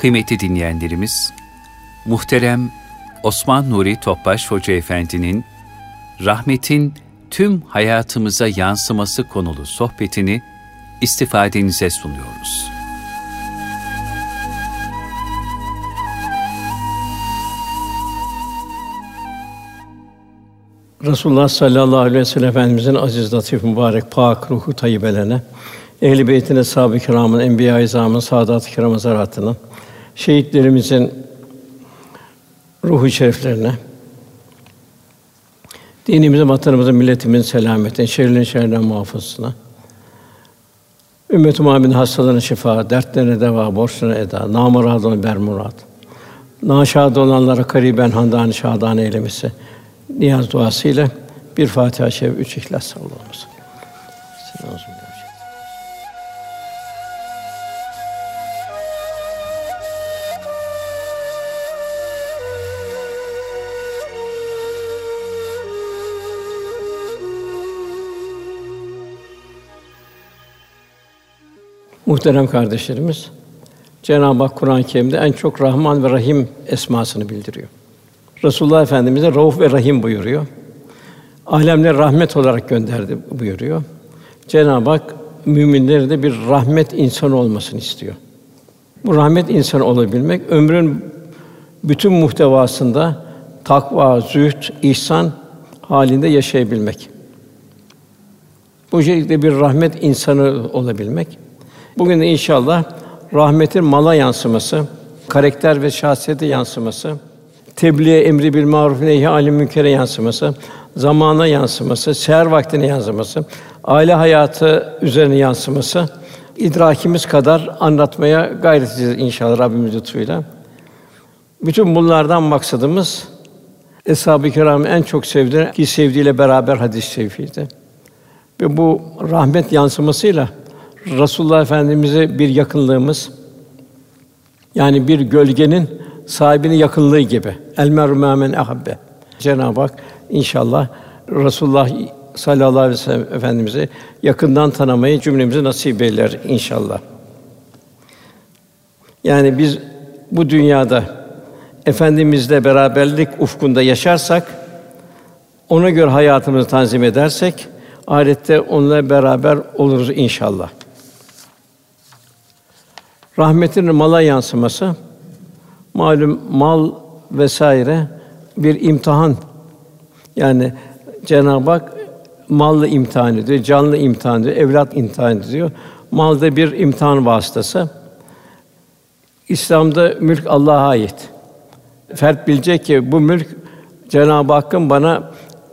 Kıymetli dinleyenlerimiz, muhterem Osman Nuri Topbaş Hoca Efendi'nin rahmetin tüm hayatımıza yansıması konulu sohbetini istifadenize sunuyoruz. Resulullah sallallahu aleyhi ve sellem Efendimizin aziz, latif, mübarek, pak ruhu tayyibelerine, ehl-i beytine, sahabe-i kiramın, enbiya-i izamın, saadat-ı kiram zaratının, şehitlerimizin ruhu şeriflerine, dinimizin, vatanımızın, milletimizin selametine, şerrin şerrinden muhafazasına, ümmet-i Muhammed'in hastalarına şifa, dertlerine deva, borçlarına eda, namurad olan bermurad. Naşad olanlara kariben handan şadan eylemesi niyaz duasıyla bir Fatiha-i Şerif, üç İhlas sallallahu aleyhi ve sellem. Muhterem kardeşlerimiz, Cenab-ı Hak Kur'an-ı Kerim'de en çok Rahman ve Rahim esmasını bildiriyor. Resulullah Efendimiz de Rauf ve Rahim buyuruyor. Alemler rahmet olarak gönderdi buyuruyor. Cenab-ı Hak müminlere de bir rahmet insan olmasını istiyor. Bu rahmet insan olabilmek ömrün bütün muhtevasında takva, zühd, ihsan halinde yaşayabilmek. Bu şekilde bir rahmet insanı olabilmek. Bugün de inşallah rahmetin mala yansıması, karakter ve şahsiyete yansıması, tebliğ emri bil maruf nehi alim münkere yansıması, zamana yansıması, seher vaktine yansıması, aile hayatı üzerine yansıması idrakimiz kadar anlatmaya gayret edeceğiz inşallah Rabbimiz lütfuyla. Bütün bunlardan maksadımız Eshab-ı Kiram'ın en çok sevdiği ki sevdiğiyle beraber hadis-i şerifiydi. Ve bu rahmet yansımasıyla Rasulullah Efendimize bir yakınlığımız yani bir gölgenin sahibinin yakınlığı gibi. El meru men ahabbe. Cenab-ı Hak inşallah Rasulullah sallallahu aleyhi ve sellem efendimizi yakından tanımayı cümlemize nasip eyler inşallah. Yani biz bu dünyada efendimizle beraberlik ufkunda yaşarsak ona göre hayatımızı tanzim edersek ahirette onunla beraber oluruz inşallah. Rahmetin mala yansıması malum mal vesaire bir imtihan. Yani Cenab-ı Hak mallı imtihan ediyor, canlı imtihan ediyor, evlat imtihan ediyor. Mal da bir imtihan vasıtası. İslam'da mülk Allah'a ait. Fert bilecek ki bu mülk Cenab-ı Hakk'ın bana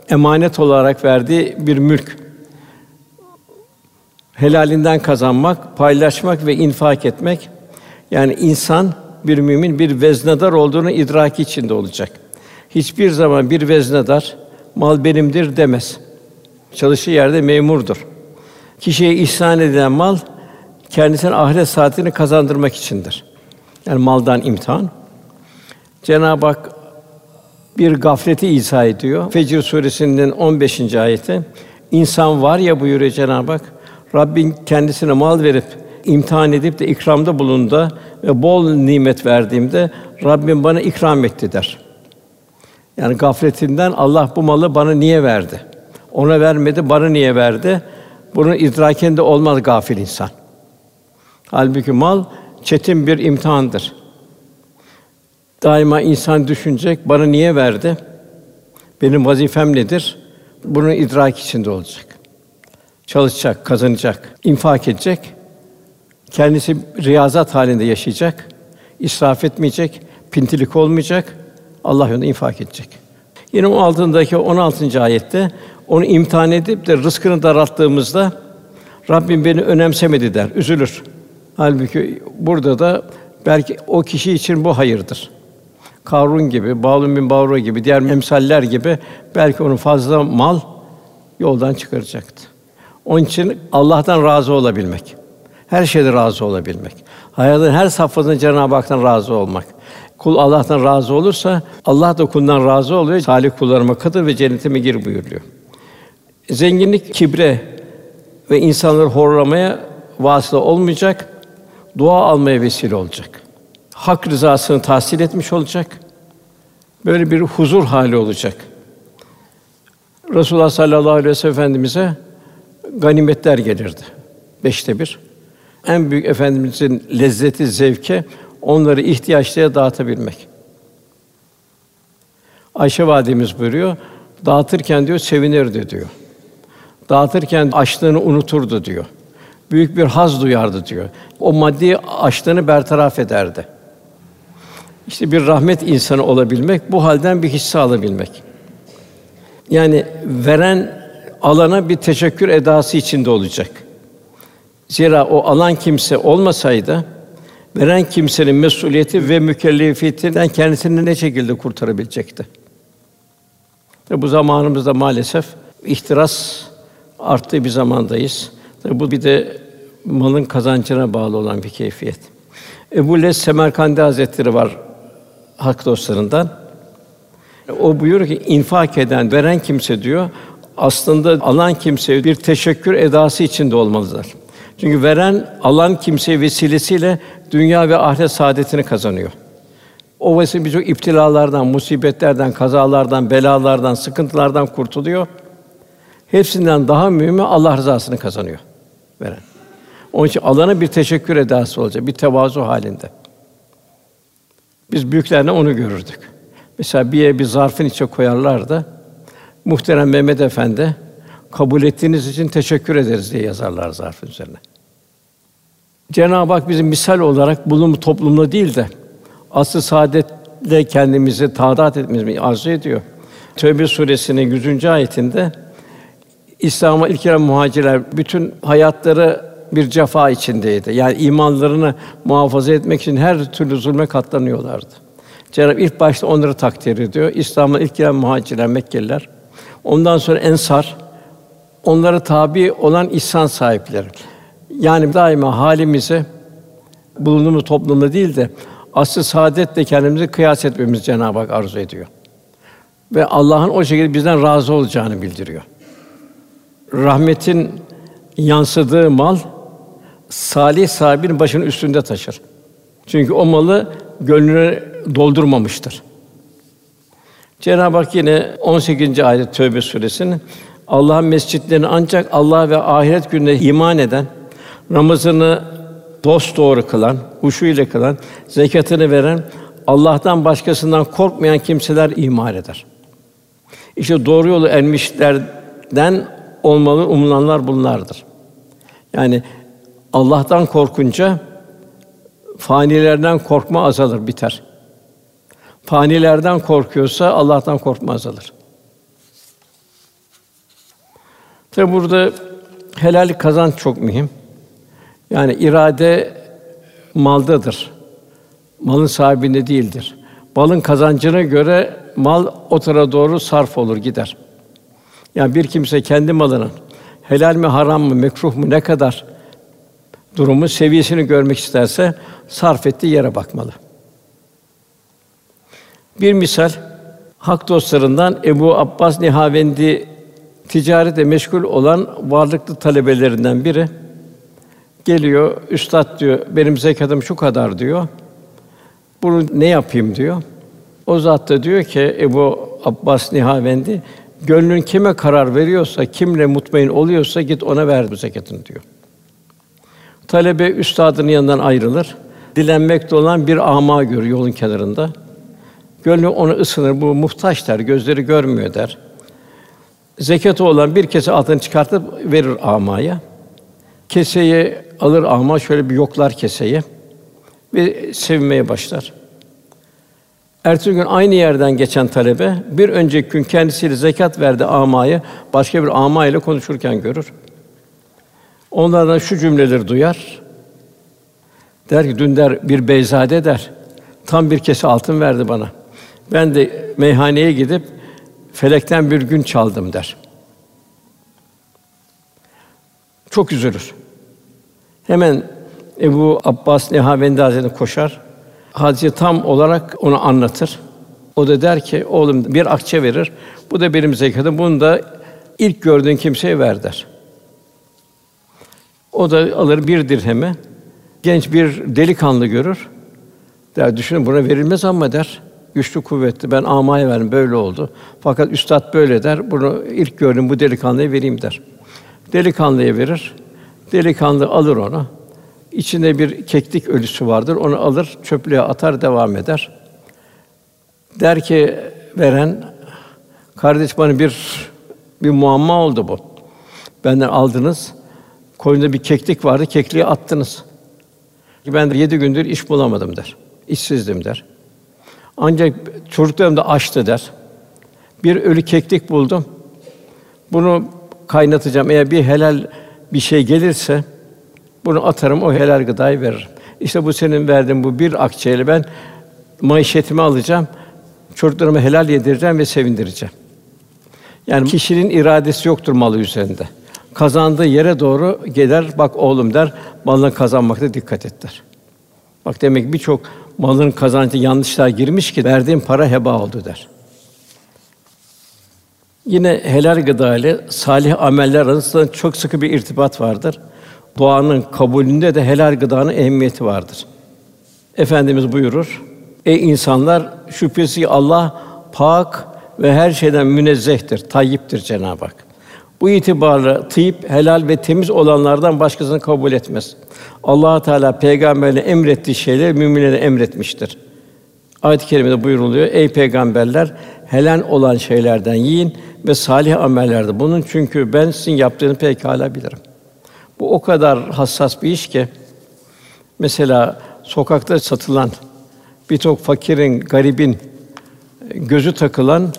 emanet olarak verdiği bir mülk. Helalinden kazanmak, paylaşmak ve infak etmek. Yani insan bir mümin bir veznedar olduğunu idraki içinde olacak. Hiçbir zaman bir veznedar mal benimdir demez. Çalıştığı yerde memurdur. Kişiye ihsan edilen mal kendisine ahiret saatini kazandırmak içindir. Yani maldan imtihan. Cenab-ı Hak bir gafleti izah ediyor. Fecr suresinin 15. ayeti. İnsan var ya buyuruyor Cenab-ı Hak. Rabbin kendisine mal verip imtihan edip de ikramda bulundu ve bol nimet verdiğimde Rabbim bana ikram etti der. Yani gafletinden Allah bu malı bana niye verdi? Ona vermedi, bana niye verdi? Bunun idrakinde olmaz gafil insan. Halbuki mal çetin bir imtihandır. Daima insan düşünecek, bana niye verdi? Benim vazifem nedir? Bunun idrak içinde olacak. Çalışacak, kazanacak, infak edecek. Kendisi riyazat halinde yaşayacak. israf etmeyecek, pintilik olmayacak. Allah yolunda infak edecek. Yine o altındaki 16. ayette onu imtihan edip de rızkını daralttığımızda Rabbim beni önemsemedi der, üzülür. Halbuki burada da belki o kişi için bu hayırdır. Karun gibi, Balun bin Bavra gibi, diğer emsaller gibi belki onun fazla mal yoldan çıkaracaktı. Onun için Allah'tan razı olabilmek. Her şeyde razı olabilmek. Hayatın her safhasında Cenab-ı Hak'tan razı olmak. Kul Allah'tan razı olursa Allah da kuldan razı oluyor. Salih kullarıma katıl ve cennetime gir buyuruyor. Zenginlik kibre ve insanları horlamaya vasıta olmayacak, dua almaya vesile olacak. hak rızasını tahsil etmiş olacak. Böyle bir huzur hali olacak. Resulullah sallallahu aleyhi ve sellem efendimize ganimetler gelirdi. Beşte bir. En büyük efendimizin lezzeti, zevki onları ihtiyaçlıya dağıtabilmek. Ayşe validemiz buyuruyor, dağıtırken diyor sevinirdi diyor. Dağıtırken açlığını unuturdu diyor. Büyük bir haz duyardı diyor. O maddi açlığını bertaraf ederdi. İşte bir rahmet insanı olabilmek, bu halden bir hisse alabilmek. Yani veren alana bir teşekkür edası içinde olacak. Zira o alan kimse olmasaydı veren kimsenin mesuliyeti ve mükellefiyetinden kendisini ne şekilde kurtarabilecekti? Ve bu zamanımızda maalesef ihtiras arttığı bir zamandayız. Tabi bu bir de malın kazancına bağlı olan bir keyfiyet. Ebu Les Semerkandi Hazretleri var hak dostlarından. O buyuruyor ki infak eden, veren kimse diyor aslında alan kimse bir teşekkür edası içinde olmalıdır. Çünkü veren alan kimse vesilesiyle dünya ve ahiret saadetini kazanıyor. O vesile birçok iptilalardan, musibetlerden, kazalardan, belalardan, sıkıntılardan kurtuluyor. Hepsinden daha mühimi Allah rızasını kazanıyor veren. Onun için alana bir teşekkür edası olacak, bir tevazu halinde. Biz büyüklerine onu görürdük. Mesela bir yere bir zarfın içe koyarlardı. Muhterem Mehmet Efendi kabul ettiğiniz için teşekkür ederiz diye yazarlar zarfın üzerine. Cenab-ı Hak bizim misal olarak bulunumu toplumda değil de asıl saadetle kendimizi tadat etmemizi arzu ediyor. Tövbe suresinin 100. ayetinde İslam'a ilk giren muhacirler bütün hayatları bir cefa içindeydi. Yani imanlarını muhafaza etmek için her türlü zulme katlanıyorlardı. Cenab-ı ilk başta onları takdir ediyor. İslam'a ilk giren muhacirler, Mekkeliler. Ondan sonra ensar, onlara tabi olan ihsan sahipleri. Yani daima halimizi bulunduğumuz toplumda değil de asıl saadetle kendimizi kıyas etmemiz Cenab-ı Hak arzu ediyor. Ve Allah'ın o şekilde bizden razı olacağını bildiriyor. Rahmetin yansıdığı mal salih sahibinin başının üstünde taşır. Çünkü o malı gönlüne doldurmamıştır. Cenab-ı Hak yine 18. ayet Tövbe suresinin Allah'ın mescitlerini ancak Allah ve ahiret gününe iman eden, namazını dost doğru kılan, huşu ile kılan, zekatını veren, Allah'tan başkasından korkmayan kimseler iman eder. İşte doğru yolu ermişlerden olmalı umulanlar bunlardır. Yani Allah'tan korkunca fanilerden korkma azalır, biter. Fanilerden korkuyorsa Allah'tan korkma azalır. Tabi burada helal kazanç çok mühim. Yani irade maldadır. Malın sahibinde değildir. Malın kazancına göre mal o tarafa doğru sarf olur gider. Yani bir kimse kendi malının helal mi haram mı mekruh mu ne kadar durumu seviyesini görmek isterse sarf ettiği yere bakmalı. Bir misal hak dostlarından Ebu Abbas Nihavendi ticarete meşgul olan varlıklı talebelerinden biri geliyor, üstad diyor, benim zekatım şu kadar diyor. Bunu ne yapayım diyor. O zat da diyor ki Ebu Abbas Nihavendi, gönlün kime karar veriyorsa, kimle mutmain oluyorsa git ona ver bu zekatını diyor. Talebe üstadının yanından ayrılır. Dilenmekte olan bir ama görüyor yolun kenarında. Gönlü onu ısınır, bu muhtaç der, gözleri görmüyor der. Zekatı olan bir kese altını çıkartıp verir amaya. Keseyi alır ama şöyle bir yoklar keseyi ve sevmeye başlar. Ertesi gün aynı yerden geçen talebe bir önceki gün kendisiyle zekat verdi amayı başka bir ama ile konuşurken görür. Onlardan şu cümleleri duyar. Der ki dün der bir beyzade der. Tam bir kese altın verdi bana. Ben de meyhaneye gidip felekten bir gün çaldım der. Çok üzülür. Hemen Ebu Abbas Nihavendi Hazretleri koşar. Hadise tam olarak onu anlatır. O da der ki, oğlum bir akçe verir. Bu da benim zekatım. Bunu da ilk gördüğün kimseye ver der. O da alır bir dirhemi. Genç bir delikanlı görür. Der düşünün buna verilmez ama der. Güçlü kuvvetli ben amaya verdim böyle oldu. Fakat üstad böyle der. Bunu ilk gördüm bu delikanlıya vereyim der. Delikanlıya verir. Delikanlı alır onu. İçinde bir keklik ölüsü vardır. Onu alır, çöplüğe atar, devam eder. Der ki veren kardeş bana bir bir muamma oldu bu. Benden aldınız. Koyunda bir keklik vardı, kekliği attınız. Ben de yedi gündür iş bulamadım der. İşsizdim der. Ancak çocuklarım da açtı der. Bir ölü keklik buldum. Bunu kaynatacağım. Eğer bir helal bir şey gelirse bunu atarım, o helal gıdayı veririm. İşte bu senin verdiğin bu bir akçeyle ben maişetimi alacağım. Çocuklarıma helal yedireceğim ve sevindireceğim. Yani kişinin iradesi yoktur malı üzerinde. Kazandığı yere doğru gider, bak oğlum der, malını kazanmakta dikkat et der. Bak demek birçok malın kazancı yanlışlar girmiş ki verdiğin para heba oldu der. Yine helal gıda ile salih ameller arasında çok sıkı bir irtibat vardır. Duanın kabulünde de helal gıdanın ehemmiyeti vardır. Efendimiz buyurur: Ey insanlar şüphesiz Allah pak ve her şeyden münezzehtir, tayyiptir Cenab-ı Hak. Bu itibarla tıyip helal ve temiz olanlardan başkasını kabul etmez. Allah Teala peygamberine emrettiği şeyleri müminlere emretmiştir. Ayet-i kerimede buyuruluyor: Ey peygamberler, helal olan şeylerden yiyin ve salih amellerde bunun çünkü ben sizin yaptığını pekala bilirim. Bu o kadar hassas bir iş ki mesela sokakta satılan birçok fakirin, garibin gözü takılan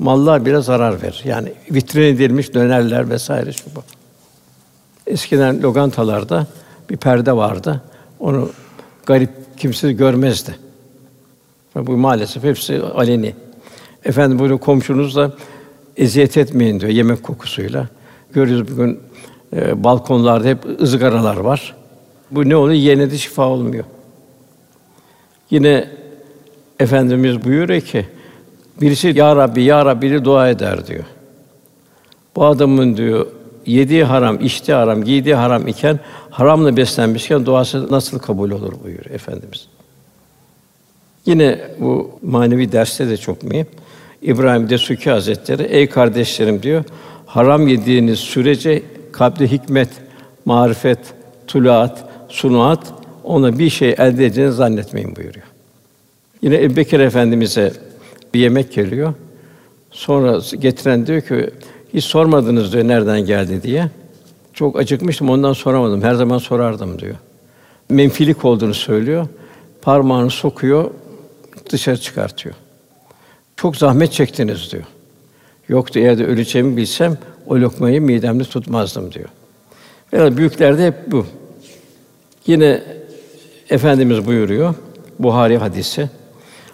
mallar bile zarar verir. Yani vitrin edilmiş dönerler vesaire şu bu. Eskiden lokantalarda bir perde vardı. Onu garip kimse görmezdi. Bu maalesef hepsi aleni. Efendim bunu komşunuzla eziyet etmeyin diyor yemek kokusuyla. Görüyoruz bugün e, balkonlarda hep ızgaralar var. Bu ne oluyor? Yine de şifa olmuyor. Yine Efendimiz buyuruyor ki birisi ya Rabbi ya Rabbi diye dua eder diyor. Bu adamın diyor yediği haram, içtiği haram, giydiği haram iken haramla beslenmişken duası nasıl kabul olur buyuruyor Efendimiz. Yine bu manevi derste de çok mühim. İbrahim Desuki Hazretleri ey kardeşlerim diyor haram yediğiniz sürece kalpte hikmet, marifet, tuluat, sunuat ona bir şey elde edeceğini zannetmeyin buyuruyor. Yine Ebubekir Efendimize bir yemek geliyor. Sonra getiren diyor ki hiç sormadınız diyor nereden geldi diye. Çok acıkmıştım ondan soramadım. Her zaman sorardım diyor. Menfilik olduğunu söylüyor. Parmağını sokuyor, dışarı çıkartıyor. Çok zahmet çektiniz diyor. Yoktu eğer de öleceğimi bilsem o lokmayı midemde tutmazdım diyor. Yani büyüklerde hep bu. Yine Efendimiz buyuruyor Buhari hadisi.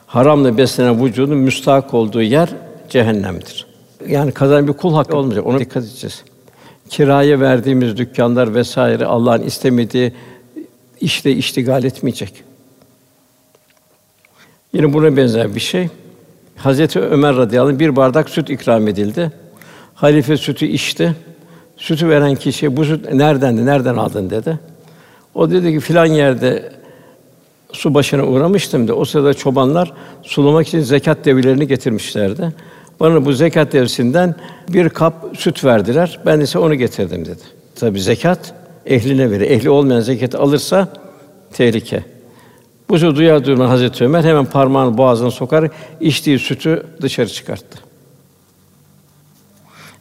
Haramla beslenen vücudun müstahak olduğu yer cehennemdir. Yani kazanan bir kul hakkı olmayacak. Ona dikkat edeceğiz. Kiraya verdiğimiz dükkanlar vesaire Allah'ın istemediği işle iştigal etmeyecek. Yine buna benzer bir şey. Hazreti Ömer radıyallahu anh bir bardak süt ikram edildi. Halife sütü içti. Sütü veren kişi bu süt neredendi, nereden aldın dedi. O dedi ki filan yerde su başına uğramıştım da o sırada çobanlar sulamak için zekat devlerini getirmişlerdi. Bana bu zekat devrisinden bir kap süt verdiler. Ben ise onu getirdim dedi. Tabi zekat ehline verir. Ehli olmayan zekatı alırsa tehlike. Bu sözü duyar duymaz Hazreti Ömer hemen parmağını boğazına sokar, içtiği sütü dışarı çıkarttı.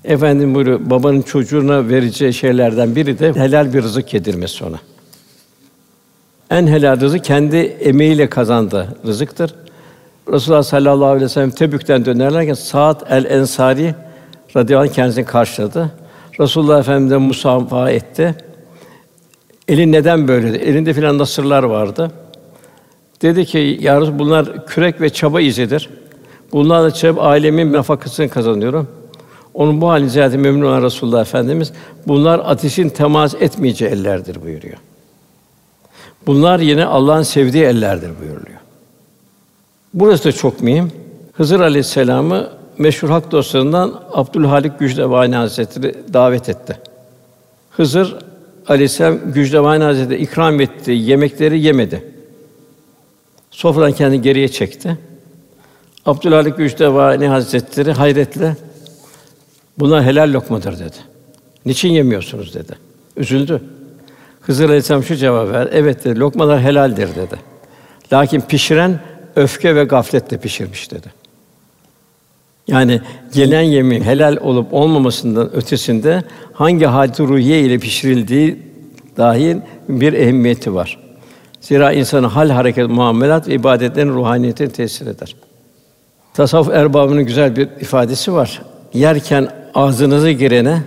Efendim buyuruyor, babanın çocuğuna vereceği şeylerden biri de helal bir rızık yedirmesi ona. En helal rızık kendi emeğiyle kazandığı rızıktır. Resulullah sallallahu aleyhi ve sellem Tebük'ten dönerlerken Saad el Ensari radıyallahu anh kendisini karşıladı. Resulullah Efendimiz'e musafaha etti. Elin neden böyle? Elinde filan nasırlar vardı. Dedi ki, ya bunlar kürek ve çaba izidir. Bunlarla çaba ailemin nafakasını kazanıyorum. Onun bu halini ziyade memnun olan Resulullah Efendimiz, bunlar ateşin temas etmeyeceği ellerdir buyuruyor. Bunlar yine Allah'ın sevdiği ellerdir buyuruluyor. Burası da çok mühim. Hızır Aleyhisselam'ı meşhur hak dostlarından Abdülhalik Gücdevani Hazretleri davet etti. Hızır Aleyhisselam Gücdevani Hazretleri ikram ettiği yemekleri yemedi. Sofradan kendini geriye çekti. Abdülhalik Güçtevani Hazretleri hayretle bunlar helal lokmadır dedi. Niçin yemiyorsunuz dedi. Üzüldü. Hızır Aleyhisselam şu cevap ver. Evet dedi. Lokmalar helaldir dedi. Lakin pişiren öfke ve gafletle pişirmiş dedi. Yani gelen yemin helal olup olmamasından ötesinde hangi hâlî ruhiye ile pişirildiği dahil bir ehemmiyeti var. Zira insanın hal, hareket, muamelat ve ibadetlerin ruhaniyetine tesir eder. Tasavvuf erbabının güzel bir ifadesi var. Yerken ağzınıza girene,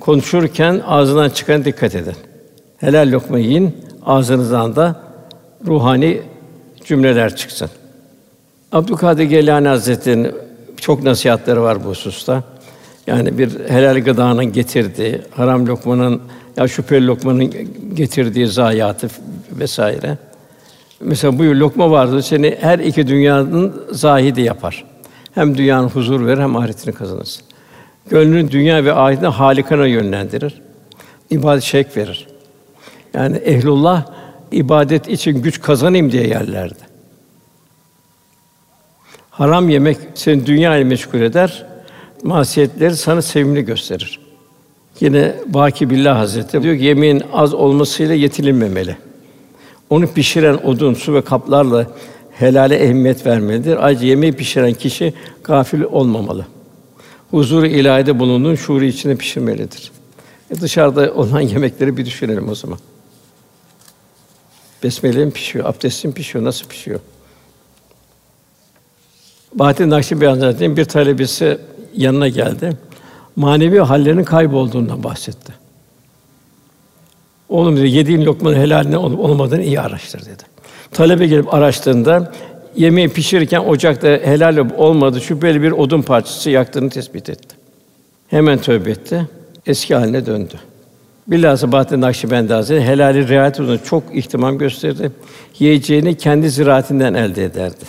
konuşurken ağzından çıkan dikkat edin. Helal lokma yiyin, ağzınızdan da ruhani cümleler çıksın. Abdülkadir Geylani Hazretleri'nin çok nasihatleri var bu hususta. Yani bir helal gıdanın getirdiği, haram lokmanın ya şüpheli lokmanın getirdiği zayiatı vesaire. Mesela bu lokma vardır seni her iki dünyanın zahidi yapar. Hem dünyanın huzur verir hem ahiretini kazanırsın. Gönlünü dünya ve ahirete halikana yönlendirir. İbadet şevk verir. Yani ehlullah ibadet için güç kazanayım diye yerlerdi. Haram yemek seni dünya ile meşgul eder. Masiyetleri sana sevimli gösterir. Yine Baki Billah Hazretleri diyor ki yemeğin az olmasıyla yetinilmemeli. Onu pişiren odun, su ve kaplarla helale ehemmiyet vermelidir. Ayrıca yemeği pişiren kişi gafil olmamalı. Huzur ilahide bulunduğun şuuru içinde pişirmelidir. E dışarıda olan yemekleri bir düşünelim o zaman. Besmele'm pişiyor, abdestim pişiyor, nasıl pişiyor? Bahattin Nakşibendi Hazretleri'nin bir talebesi yanına geldi. Manevi hallerinin kaybolduğundan bahsetti. Oğlum dedi, yediğin lokmanın helal ne olup olmadığını iyi araştır dedi. Talebe gelip araştırdığında yemeği pişirirken ocakta helal olmadı şüpheli bir odun parçası yaktığını tespit etti. Hemen tövbe etti. Eski haline döndü. Bilhassa Bahattin Nakşibendi Hazretleri helali riayet üzerine çok ihtimam gösterdi. Yiyeceğini kendi ziraatinden elde ederdi.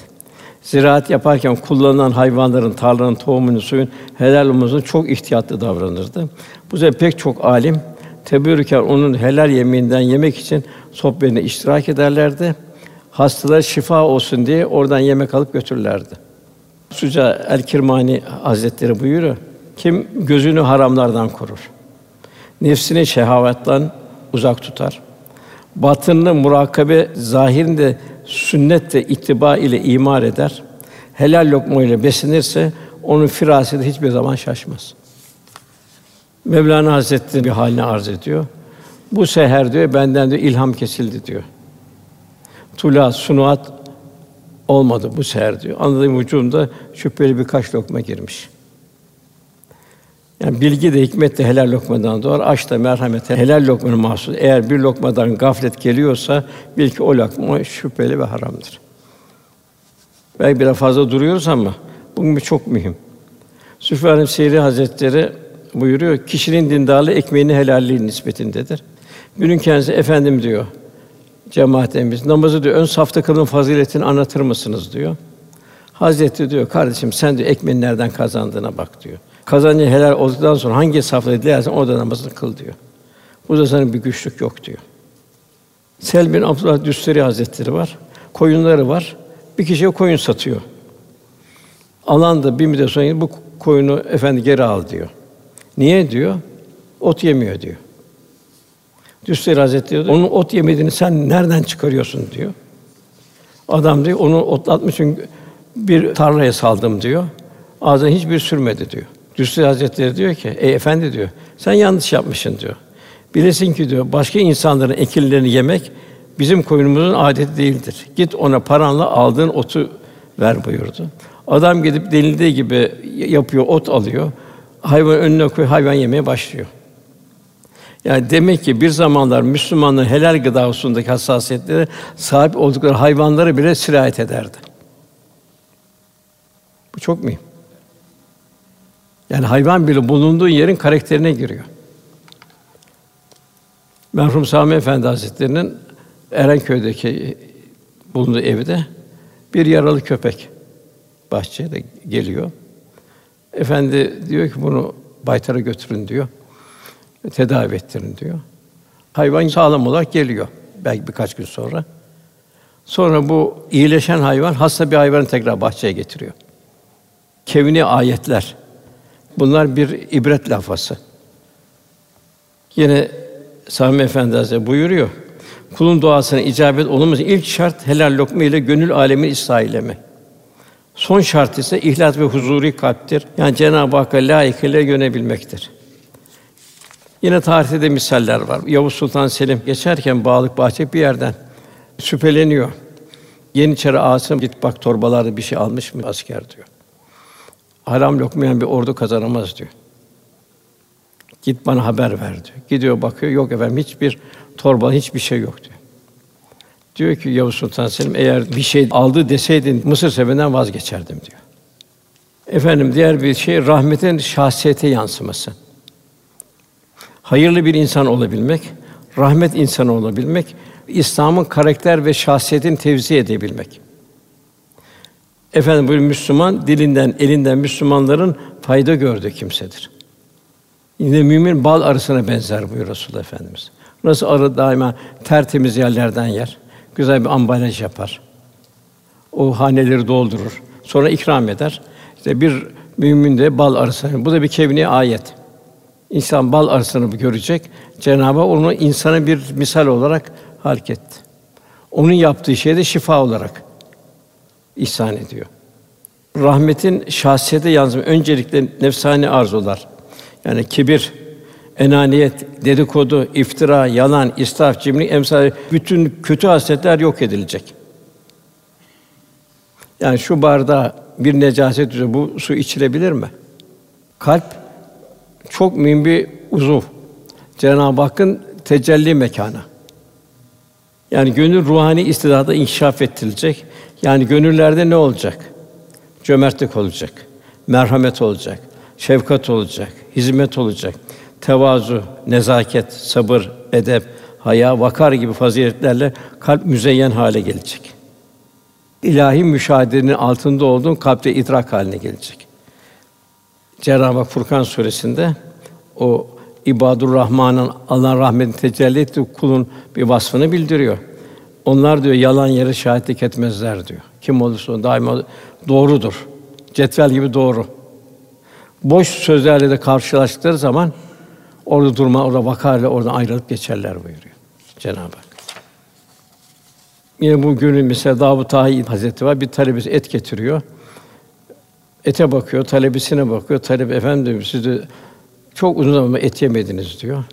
Ziraat yaparken kullanılan hayvanların, tarlanın, tohumunun, suyun helal olmasına çok ihtiyatlı davranırdı. Bu sebeple pek çok alim teberrüken onun helal yemeğinden yemek için sohbetine iştirak ederlerdi. Hastalar şifa olsun diye oradan yemek alıp götürürlerdi. Suca El Kirmani Hazretleri buyuruyor. Kim gözünü haramlardan korur. Nefsini şehavatten uzak tutar. Batınını murakabe, zahirinde sünnetle ittiba ile imar eder. Helal lokma ile beslenirse onun firaseti hiçbir zaman şaşmaz. Mevlana Hazretleri bir haline arz ediyor. Bu seher diyor benden de ilham kesildi diyor. Tula sunuat olmadı bu seher diyor. Anladığım vücudumda şüpheli birkaç lokma girmiş. Yani bilgi de hikmet de helal lokmadan doğar. Aç da merhamet helal lokmanın mahsus. Eğer bir lokmadan gaflet geliyorsa bil ki o lokma şüpheli ve haramdır. Belki biraz fazla duruyoruz ama bu çok mühim. Süfyan Seyri Hazretleri buyuruyor, kişinin dindarlığı ekmeğini helalliği nispetindedir. Günün kendisi efendim diyor cemaatimiz namazı diyor ön safta kılın faziletini anlatır mısınız diyor. Hazreti diyor kardeşim sen de ekmeğini nereden kazandığına bak diyor. Kazancı helal olduktan sonra hangi safhada dilersen orada namazını kıl diyor. Bu da sana bir güçlük yok diyor. Sel bin Abdullah Düsteri Hazretleri var. Koyunları var. Bir kişiye koyun satıyor. Alan da bir müddet sonra bu koyunu efendi geri al diyor. Niye diyor? Ot yemiyor diyor. Düsteri Hazretleri diyor, onun ot yemediğini sen nereden çıkarıyorsun diyor. Adam diyor, onu otlatmış için bir tarlaya saldım diyor. Ağzına hiçbir sürmedi diyor. Düstü Hazretleri diyor ki, ey efendi diyor, sen yanlış yapmışsın diyor. Bilesin ki diyor, başka insanların ekillerini yemek bizim koyunumuzun adeti değildir. Git ona paranla aldığın otu ver buyurdu. Adam gidip denildiği gibi yapıyor, ot alıyor. Hayvan önüne koyuyor, hayvan yemeye başlıyor. Yani demek ki bir zamanlar Müslümanların helal gıda hususundaki hassasiyetleri sahip oldukları hayvanları bile sirayet ederdi. Bu çok mühim. Yani hayvan bile bulunduğu yerin karakterine giriyor. Merhum Sami Efendi Hazretleri'nin Erenköy'deki bulunduğu evde bir yaralı köpek bahçede geliyor. Efendi diyor ki bunu baytara götürün diyor. Tedavi ettirin diyor. Hayvan sağlam olarak geliyor. Belki birkaç gün sonra. Sonra bu iyileşen hayvan hasta bir hayvanı tekrar bahçeye getiriyor. Kevni ayetler. Bunlar bir ibret lafası. Yine Sami Efendi Hazretleri buyuruyor. Kulun duasına icabet olunması ilk şart helal lokma ile gönül alemin istaileme. Son şart ise ihlas ve huzuri kalptir. Yani Cenab-ı Hakk'a layıkıyla yönebilmektir. Yine tarihte de misaller var. Yavuz Sultan Selim geçerken Bağlık Bahçe bir yerden şüpheleniyor. Yeniçeri Asım git bak torbalarda bir şey almış mı asker diyor. Haram lokmayan bir ordu kazanamaz diyor. Git bana haber ver diyor. Gidiyor bakıyor yok efendim hiçbir torba hiçbir şey yok diyor. Diyor ki Yavuz Sultan Selim eğer bir şey aldı deseydin Mısır seferinden vazgeçerdim diyor. Efendim diğer bir şey rahmetin şahsiyete yansıması. Hayırlı bir insan olabilmek, rahmet insanı olabilmek, İslam'ın karakter ve şahsiyetini tevzi edebilmek. Efendim bu Müslüman dilinden, elinden Müslümanların fayda gördüğü kimsedir. Yine mümin bal arısına benzer buyuruyor Resulullah Efendimiz. Nasıl arı daima tertemiz yerlerden yer, güzel bir ambalaj yapar. O haneleri doldurur. Sonra ikram eder. İşte bir mümin de bal arısı. Bu da bir kevni ayet. İnsan bal arısını görecek. Cenab-ı Hak onu insana bir misal olarak halk etti. Onun yaptığı şey de şifa olarak ihsan ediyor. Rahmetin şahsiyete yansıma öncelikle nefsani arzular. Yani kibir, enaniyet, dedikodu, iftira, yalan, israf, cimrilik emsal bütün kötü hasletler yok edilecek. Yani şu bardağa bir necaset düşse bu su içilebilir mi? Kalp çok mühim bir uzuv. Cenab-ı Hakk'ın tecelli mekanı. Yani gönül ruhani istidada inkişaf ettirilecek. Yani gönüllerde ne olacak? Cömertlik olacak, merhamet olacak, şefkat olacak, hizmet olacak, tevazu, nezaket, sabır, edep, haya, vakar gibi faziletlerle kalp müzeyyen hale gelecek. İlahi müşahedenin altında olduğun kalpte idrak haline gelecek. Cenab-ı Furkan suresinde o İbadur Rahman'ın Allah rahmetini tecelli ettiği kulun bir vasfını bildiriyor. Onlar diyor yalan yere şahitlik etmezler diyor. Kim olursa daima doğrudur. Cetvel gibi doğru. Boş sözlerle de karşılaştıkları zaman orada durma, orada vakarla oradan ayrılıp geçerler buyuruyor Cenab-ı Hak. Yine bu günün mesela Davud Tahi Hazreti var. Bir talebesi et getiriyor. Ete bakıyor, talebesine bakıyor. Talep efendim siz de çok uzun zaman et yemediniz diyor.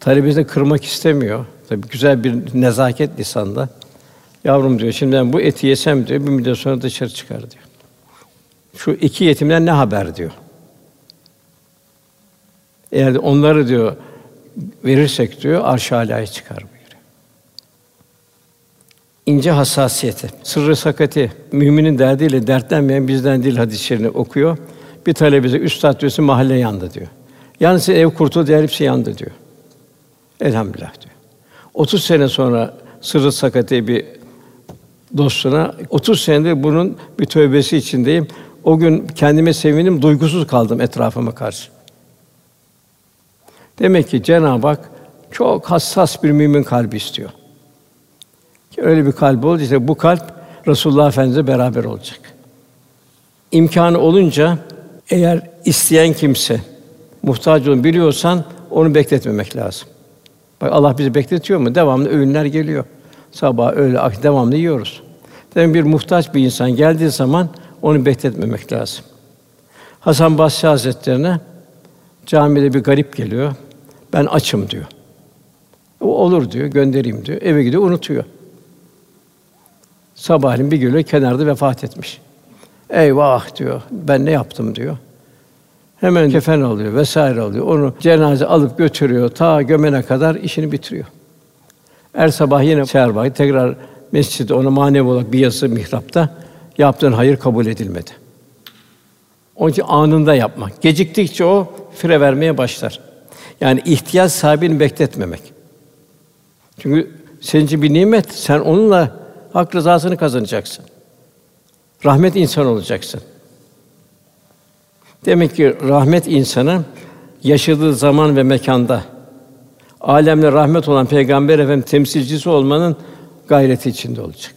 Talebesi de kırmak istemiyor. Tabii güzel bir nezaket lisanda. Yavrum diyor, şimdi ben bu eti yesem diyor, bir müddet sonra dışarı çıkar diyor. Şu iki yetimden ne haber diyor. Eğer onları diyor verirsek diyor arş-ı çıkar buyuruyor. İnce hassasiyeti, sırrı sakati, müminin derdiyle dertlenmeyen bizden değil hadis-i okuyor. Bir talebesi üstad diyorsun mahalle yandı diyor. Yalnız ev kurtuldu, diğer hepsi yandı diyor. Elhamdülillah diyor. 30 sene sonra sırrı sakati bir dostuna 30 senedir bunun bir tövbesi içindeyim. O gün kendime sevindim, duygusuz kaldım etrafıma karşı. Demek ki Cenab-ı Hak çok hassas bir mümin kalbi istiyor. Ki öyle bir kalp oldu işte bu kalp Resulullah Efendimizle beraber olacak. İmkanı olunca eğer isteyen kimse muhtaç olduğunu biliyorsan onu bekletmemek lazım. Bak Allah bizi bekletiyor mu? Devamlı öğünler geliyor. Sabah, öğle, akşam devamlı yiyoruz. Demek bir muhtaç bir insan geldiği zaman onu bekletmemek lazım. Hasan Basri Hazretlerine camide bir garip geliyor. Ben açım diyor. O olur diyor, göndereyim diyor. Eve gidiyor, unutuyor. Sabahleyin bir geliyor, kenarda vefat etmiş. Eyvah diyor, ben ne yaptım diyor. Hemen kefen alıyor vesaire alıyor. Onu cenaze alıp götürüyor. Ta gömene kadar işini bitiriyor. Er sabah yine çağır tekrar mescide ona manevi olarak bir yazı mihrapta yaptığın hayır kabul edilmedi. Onun için anında yapmak. Geciktikçe o fire vermeye başlar. Yani ihtiyaç sahibini bekletmemek. Çünkü senin için bir nimet, sen onunla hak rızasını kazanacaksın. Rahmet insan olacaksın. Demek ki rahmet insanı yaşadığı zaman ve mekanda alemle rahmet olan Peygamber Efendimiz temsilcisi olmanın gayreti içinde olacak.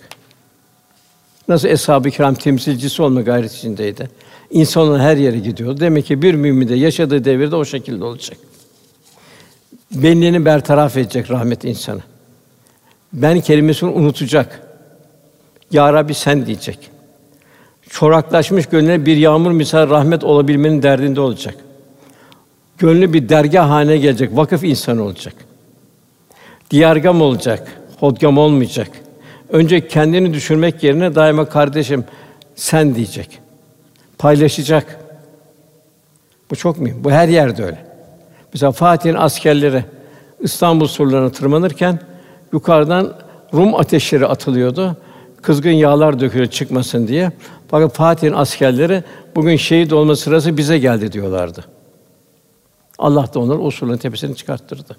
Nasıl eshab-ı kiram temsilcisi olma gayreti içindeydi. İnsanın her yere gidiyor. Demek ki bir mümin de yaşadığı devirde o şekilde olacak. Benliğini bertaraf edecek rahmet insanı. Ben kelimesini unutacak. Ya Rabbi sen diyecek. Çoraklaşmış gönlüne bir yağmur misal rahmet olabilmenin derdinde olacak. Gönlü bir dergah haline gelecek, vakıf insanı olacak. Diyargam olacak, hodgam olmayacak. Önce kendini düşürmek yerine daima kardeşim sen diyecek. Paylaşacak. Bu çok mühim. Bu her yerde öyle. Mesela Fatih'in askerleri İstanbul surlarına tırmanırken yukarıdan Rum ateşleri atılıyordu. Kızgın yağlar dökülüyor çıkmasın diye. Fakat Fatih'in askerleri bugün şehit olma sırası bize geldi diyorlardı. Allah da onları o surların tepesine çıkarttırdı.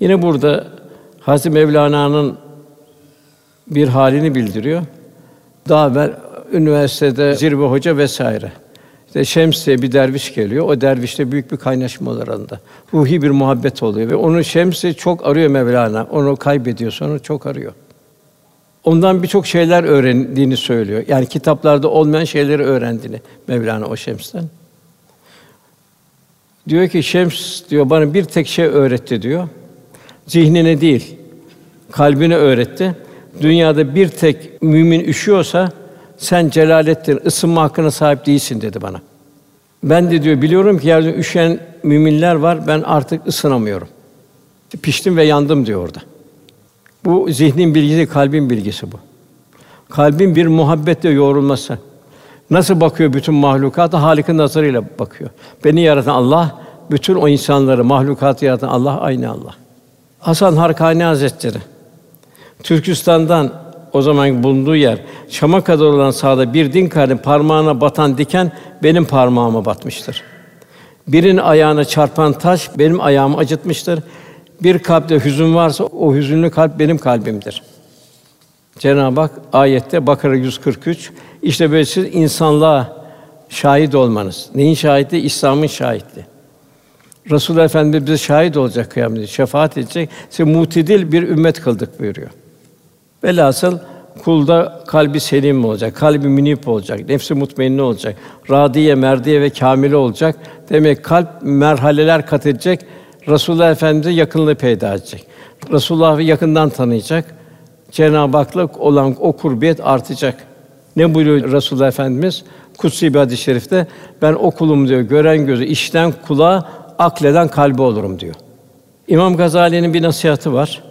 Yine burada Hazreti Mevlana'nın bir halini bildiriyor. Daha evvel üniversitede zirve hoca vesaire. İşte Şems bir derviş geliyor. O dervişte büyük bir kaynaşma arasında. Ruhi bir muhabbet oluyor ve onu Şems'i çok arıyor Mevlana. Onu kaybediyor sonra çok arıyor. Ondan birçok şeyler öğrendiğini söylüyor. Yani kitaplarda olmayan şeyleri öğrendiğini Mevlana o Şems'ten. Diyor ki Şems diyor bana bir tek şey öğretti diyor. Zihnine değil, kalbine öğretti. Dünyada bir tek mümin üşüyorsa sen celalettin, ısınma hakkına sahip değilsin dedi bana. Ben de diyor biliyorum ki yerde üşüyen müminler var. Ben artık ısınamıyorum. Piştim ve yandım diyor orada. Bu zihnin bilgisi, kalbin bilgisi bu. Kalbin bir muhabbetle yoğrulması. Nasıl bakıyor bütün mahlukata? Halik'in nazarıyla bakıyor. Beni yaratan Allah, bütün o insanları, mahlukatı yaratan Allah aynı Allah. Hasan Harkani Hazretleri Türkistan'dan o zaman bulunduğu yer Şam'a kadar olan sahada bir din kardeşin parmağına batan diken benim parmağıma batmıştır. Birinin ayağına çarpan taş benim ayağımı acıtmıştır. Bir kalpte hüzün varsa o hüzünlü kalp benim kalbimdir. Cenab-ı Hak ayette Bakara 143 işte böyle siz insanlığa şahit olmanız. Neyin şahidi? İslam'ın şahitliği. Resulullah Efendimiz bize şahit olacak kıyamette, şefaat edecek. Size mutedil bir ümmet kıldık buyuruyor. Velhasıl kulda kalbi selim olacak, kalbi münip olacak, nefsi mutmainne olacak, radiye, merdiye ve kamile olacak. Demek kalp merhaleler kat edecek, Resulullah Efendimize yakınlığı peyda edecek. Resulullah'ı yakından tanıyacak. Cenab-ı Hak'la olan o kurbiyet artacak. Ne buyuruyor Resulullah Efendimiz? Kutsi bir hadis-i şerifte ben o kulum diyor gören gözü, işten kulağa, akleden kalbi olurum diyor. İmam Gazali'nin bir nasihatı var.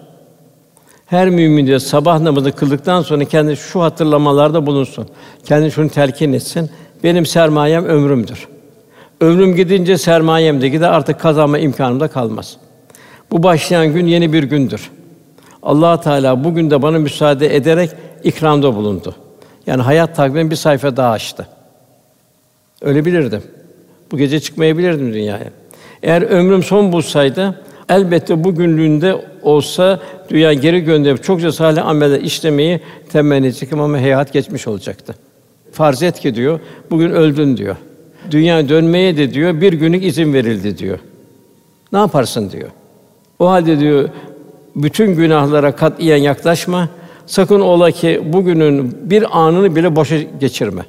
Her mümin diyor sabah namazı kıldıktan sonra kendi şu hatırlamalarda bulunsun. Kendi şunu telkin etsin. Benim sermayem ömrümdür. Ömrüm gidince sermayem de gider artık kazanma imkanım da kalmaz. Bu başlayan gün yeni bir gündür. Allah Teala bugün de bana müsaade ederek ikramda bulundu. Yani hayat takvim bir sayfa daha açtı. Ölebilirdim. Bu gece çıkmayabilirdim dünyaya. Eğer ömrüm son bulsaydı elbette bugünlüğünde olsa dünya geri gönderip çokça salih ameller işlemeyi temenni edecek ama hayat geçmiş olacaktı. Farz et ki diyor, bugün öldün diyor. Dünya dönmeye de diyor, bir günlük izin verildi diyor. Ne yaparsın diyor. O halde diyor, bütün günahlara katiyen yaklaşma. Sakın ola ki bugünün bir anını bile boşa geçirme.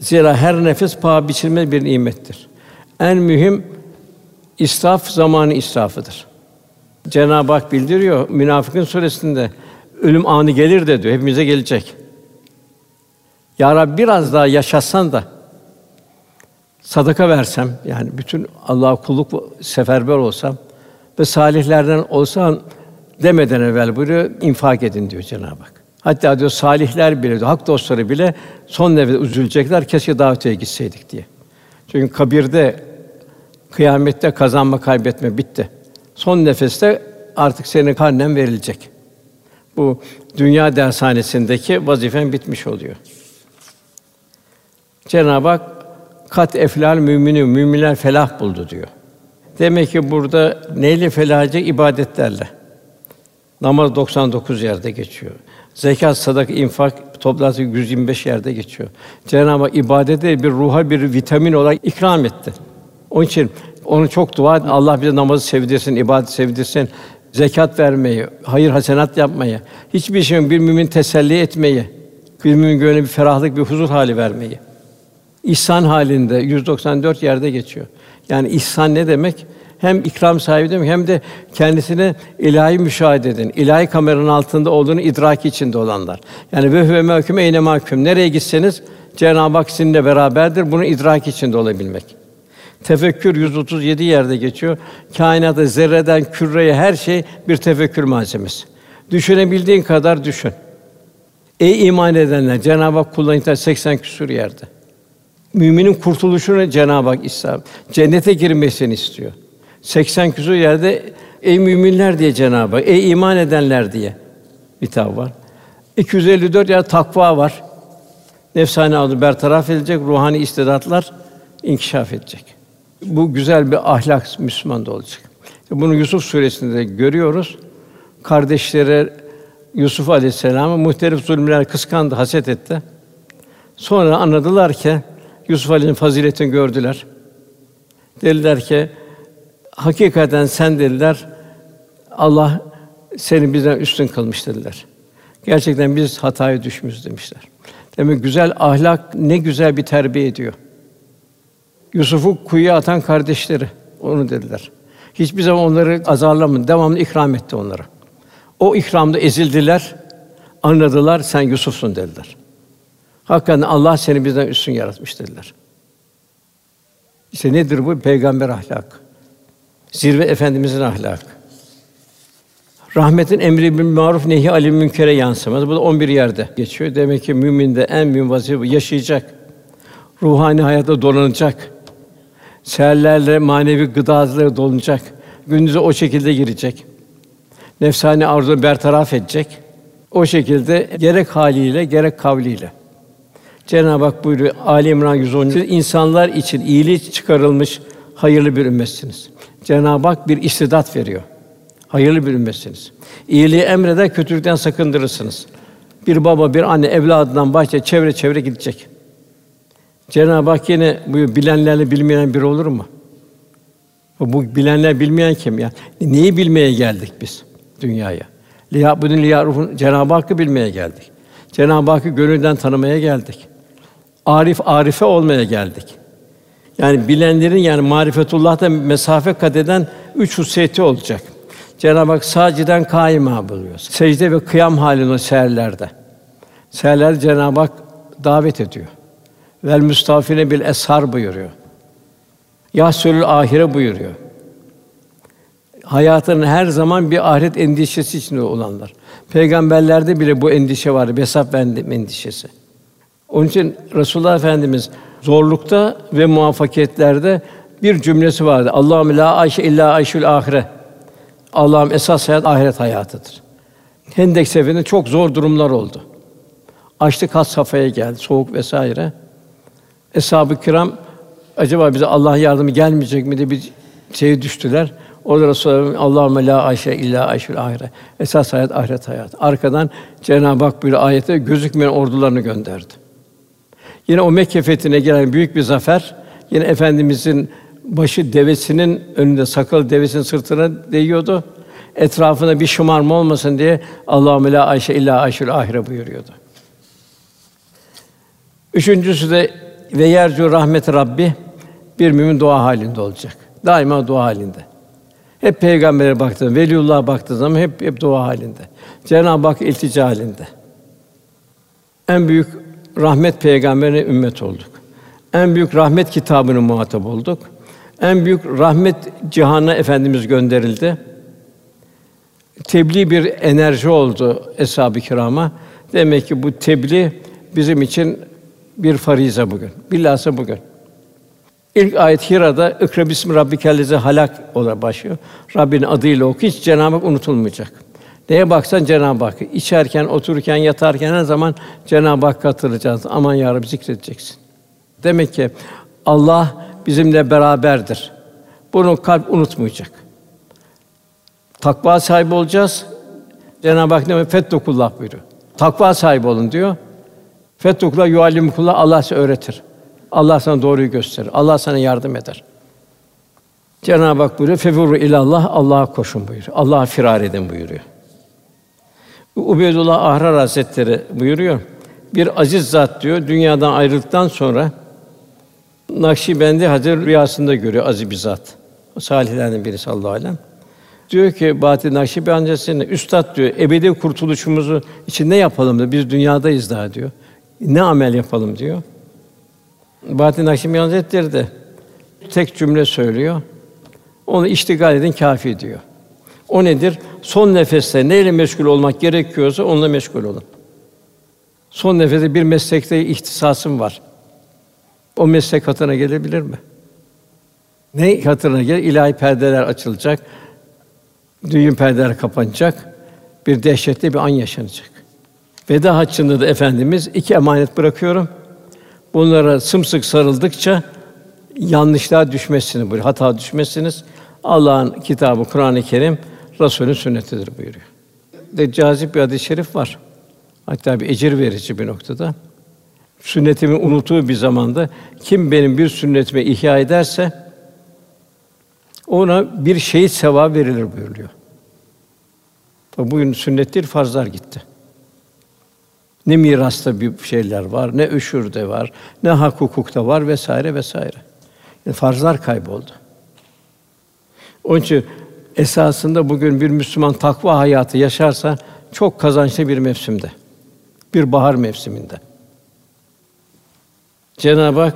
Zira her nefes paha biçilmez bir nimettir. En mühim israf zamanı israfıdır. Cenab-ı Hak bildiriyor Münafıkın suresinde ölüm anı gelir de diyor hepimize gelecek. Ya Rabbi biraz daha yaşatsan da sadaka versem yani bütün Allah'a kulluk seferber olsam ve salihlerden olsan demeden evvel buyuruyor infak edin diyor Cenab-ı Hak. Hatta diyor salihler bile, hak dostları bile son nefes üzülecekler. Keşke daha gitseydik diye. Çünkü kabirde, kıyamette kazanma kaybetme bitti. Son nefeste artık senin karnen verilecek. Bu dünya dershanesindeki vazifen bitmiş oluyor. Cenab-ı Hak kat eflal mümini müminler felah buldu diyor. Demek ki burada neyle felah edecek ibadetlerle. Namaz 99 yerde geçiyor. Zekat, sadaka, infak toplarsa 125 yerde geçiyor. Cenab-ı Hak ibadete bir ruha bir vitamin olarak ikram etti. Onun için onu çok dua et. Allah bize namazı sevdirsin, ibadet sevdirsin. zekat vermeyi, hayır hasenat yapmayı, hiçbir şeyin bir mümin teselli etmeyi, bir mümin gönlüne bir ferahlık, bir huzur hali vermeyi. İhsan halinde 194 yerde geçiyor. Yani ihsan ne demek? Hem ikram sahibi demek hem de kendisini ilahi müşahede edin. İlahi kameranın altında olduğunu idrak içinde olanlar. Yani ve huve mahkum eyne mahkum. Nereye gitseniz Cenab-ı Hak sizinle beraberdir. Bunu idrak içinde olabilmek. Tefekkür 137 yerde geçiyor. Kainatta zerreden küreye her şey bir tefekkür malzemesi. Düşünebildiğin kadar düşün. Ey iman edenler, Cenab-ı Hak kullanıyor 80 küsur yerde. Müminin kurtuluşunu Cenab-ı Hak İslam cennete girmesini istiyor. 80 küsur yerde ey müminler diye Cenab-ı Hak, ey iman edenler diye hitap var. 254 yer takva var. Nefsani adı bertaraf edilecek, ruhani istidatlar inkişaf edecek. Bu güzel bir ahlak Müslümanda olacak. Bunu Yusuf suresinde görüyoruz. Kardeşleri Yusuf Aleyhisselam'ı muhtelif zulümler kıskandı, haset etti. Sonra anladılar ki Yusuf Aleyhisselam'ın faziletini gördüler. Dediler ki hakikaten sen dediler Allah seni bizden üstün kılmış dediler. Gerçekten biz hataya düşmüş demişler. Demek güzel ahlak ne güzel bir terbiye ediyor. Yusuf'u kuyuya atan kardeşleri onu dediler. Hiçbir zaman onları azarlamadı, devamlı ikram etti onlara. O ikramda ezildiler, anladılar, sen Yusuf'sun dediler. Hakikaten Allah seni bizden üstün yaratmış dediler. İşte nedir bu? Peygamber ahlak. Zirve efendimizin ahlakı. Rahmetin emri bil maruf nehi alim münkere yansımaz. Bu da 11 yerde geçiyor. Demek ki müminde en mühim vazife yaşayacak. Ruhani hayata dolanacak. Seherlerle manevi gıdaları dolunacak. Gündüze o şekilde girecek. Nefsani arzu bertaraf edecek. O şekilde gerek haliyle gerek kavliyle. Cenab-ı Hak buyuruyor Ali İmran 110. Siz insanlar için iyiliği çıkarılmış hayırlı bir ümmetsiniz. Cenab-ı Hak bir istidat veriyor. Hayırlı bir ümmetsiniz. İyiliği emreder, kötülükten sakındırırsınız. Bir baba, bir anne evladından başça çevre çevre gidecek. Cenab-ı Hak yine bu bilenlerle bilmeyen bir olur mu? Bu bilenler bilmeyen kim ya? Neyi bilmeye geldik biz dünyaya? Liyabudun liyarufun Cenab-ı Hakk'ı bilmeye geldik. Cenab-ı Hakk'ı gönülden tanımaya geldik. Arif arife olmaya geldik. Yani bilenlerin yani marifetullah'ta mesafe kat eden üç hususiyeti olacak. Cenab-ı Hak saciden kaima buluyor. Secde ve kıyam halinde seherlerde. Seherler Cenab-ı Hak davet ediyor. Vel müstafine bil eshar buyuruyor. Yahsülül ahire buyuruyor. Hayatının her zaman bir ahiret endişesi içinde olanlar. Peygamberlerde bile bu endişe var, hesap endişesi. Onun için Resulullah Efendimiz zorlukta ve muvaffakiyetlerde bir cümlesi vardı. Allahümme la ayşe illa ayşül ahire. Allah'ım esas hayat ahiret hayatıdır. Hendek seferinde çok zor durumlar oldu. Açlık has safhaya geldi, soğuk vesaire. Eshab-ı kiram acaba bize Allah yardımı gelmeyecek mi diye bir şeye düştüler. O da Resulullah Allahümme la ayşe illa ayşül ahire. Esas hayat ahiret hayat. Arkadan Cenab-ı Hak bir ayette gözükmeyen ordularını gönderdi. Yine o Mekke fethine gelen büyük bir zafer yine efendimizin başı devesinin önünde sakal devesinin sırtına değiyordu. Etrafına bir şımarma olmasın diye Allahümme la ayşe illa ayşül ahire buyuruyordu. Üçüncüsü de ve yercu rahmet Rabbi bir mümin dua halinde olacak. Daima dua halinde. Hep peygambere baktığında, veliullah'a baktığı zaman hep hep dua halinde. Cenab-ı Hak iltica halinde. En büyük rahmet peygamberine ümmet olduk. En büyük rahmet kitabının muhatap olduk. En büyük rahmet cihana efendimiz gönderildi. Tebliğ bir enerji oldu eshab-ı kirama. Demek ki bu tebliğ bizim için bir farize bugün. Bilhassa bugün. İlk ayet Hira'da "İkra bismi rabbikellezi halak" olarak başlıyor. Rabbinin adıyla oku. Hiç Cenab-ı Hak unutulmayacak. Neye baksan Cenab-ı Hak. İçerken, otururken, yatarken her zaman Cenab-ı Hakk'ı hatırlayacağız. Aman ya Rabbi zikredeceksin. Demek ki Allah bizimle beraberdir. Bunu kalp unutmayacak. Takva sahibi olacağız. Cenab-ı Hak ne Fettokullah buyuruyor. Takva sahibi olun diyor. Fettokullah yuallimukullah Allah size öğretir. Allah sana doğruyu gösterir. Allah sana yardım eder. Cenab-ı Hak buyuruyor, "Fefuru ilallah Allah'a koşun." buyuruyor. Allah'a firar edin buyuruyor. Ubeydullah Ahrar Hazretleri buyuruyor. Bir aziz zat diyor, dünyadan ayrıldıktan sonra Nakşibendi Hazretleri rüyasında görüyor aziz bir zat. Salihlerden birisi sallallahu aleyhi Diyor ki Bahattin Nakşibendi Hazretleri, üstad diyor, ebedi kurtuluşumuzu için ne yapalım diyor. Biz dünyadayız daha diyor. Ne amel yapalım diyor. Bahattin Nakşibendi Hazretleri de tek cümle söylüyor. Onu iştigal edin kâfi diyor. O nedir? Son nefeste neyle meşgul olmak gerekiyorsa onunla meşgul olun. Son nefeste bir meslekte ihtisasım var. O meslek katına gelebilir mi? Ne katına gel? İlahi perdeler açılacak. Düğün perdeler kapanacak. Bir dehşetli bir an yaşanacak. Veda haccında da efendimiz iki emanet bırakıyorum. Bunlara sımsık sarıldıkça yanlışlığa düşmezsiniz buyuruyor. Hata düşmezsiniz. Allah'ın kitabı Kur'an-ı Kerim Resulün sünnetidir buyuruyor. De cazip bir hadis-i şerif var. Hatta bir ecir verici bir noktada. Sünnetimi unutuğu bir zamanda kim benim bir sünnetimi ihya ederse ona bir şehit sevabı verilir buyuruyor. Bugün sünnet değil, farzlar gitti. Ne mirasta bir şeyler var, ne öşürde var, ne hak hukukta var vesaire vesaire. Yani farzlar kayboldu. Onun için esasında bugün bir Müslüman takva hayatı yaşarsa çok kazançlı bir mevsimde. Bir bahar mevsiminde. Cenab-ı Hak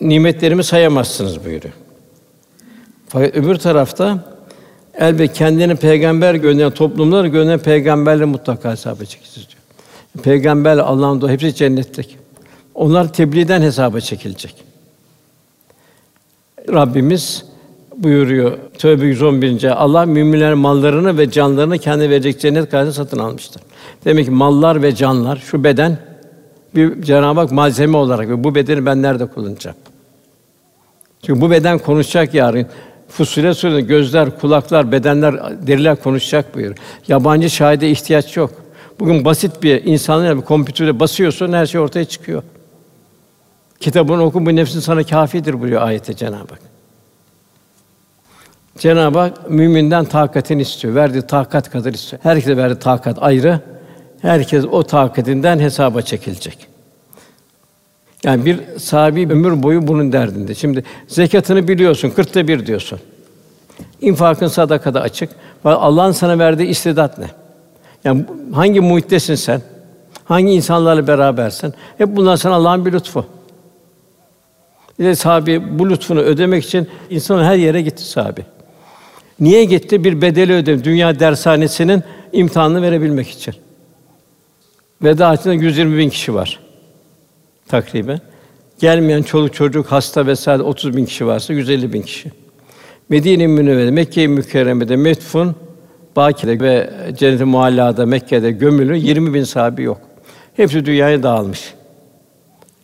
nimetlerimi sayamazsınız buyuruyor. Fakat öbür tarafta elbette kendini peygamber gönderen toplumlar gönderen peygamberle mutlaka hesaba çekeceğiz diyor. Peygamber Allah'ın dostu hepsi cennetlik. Onlar tebliğden hesaba çekilecek. Rabbimiz buyuruyor Tövbe 111. Allah müminlerin mallarını ve canlarını kendi verecek cennet karşılığında satın almıştır. Demek ki mallar ve canlar şu beden bir Cenab-ı Hak malzeme olarak ve bu bedeni ben nerede kullanacağım? Çünkü bu beden konuşacak yarın. Fussilet Suresi'nde gözler, kulaklar, bedenler, deriler konuşacak buyur. Yabancı şahide ihtiyaç yok. Bugün basit bir insanın bir kompütüre basıyorsun her şey ortaya çıkıyor. Kitabını oku bu nefsin sana kâfidir buyuruyor ayette Cenab-ı Hak. Cenab-ı Hak müminden takatini istiyor. Verdiği takat kadar istiyor. Herkese verdiği takat ayrı. Herkes o takatinden hesaba çekilecek. Yani bir sahibi ömür boyu bunun derdinde. Şimdi zekatını biliyorsun, kırkta bir diyorsun. İnfakın sadakada açık. Allah'ın sana verdiği istidat ne? Yani hangi muhittesin sen? Hangi insanlarla berabersin? Hep bunlar sana Allah'ın bir lütfu. Bir de sahibi bu lütfunu ödemek için insan her yere gitti sahibi. Niye gitti? Bir bedeli ödedi. Dünya dershanesinin imtihanını verebilmek için. Veda hacında 120 bin kişi var takriben. Gelmeyen çoluk çocuk, hasta vesaire 30 bin kişi varsa 150 bin kişi. Medine-i Münevvere, Mekke-i Mükerreme'de metfun, Bakire ve Cennet-i Mualla'da Mekke'de gömülü 20 bin sahabi yok. Hepsi dünyaya dağılmış.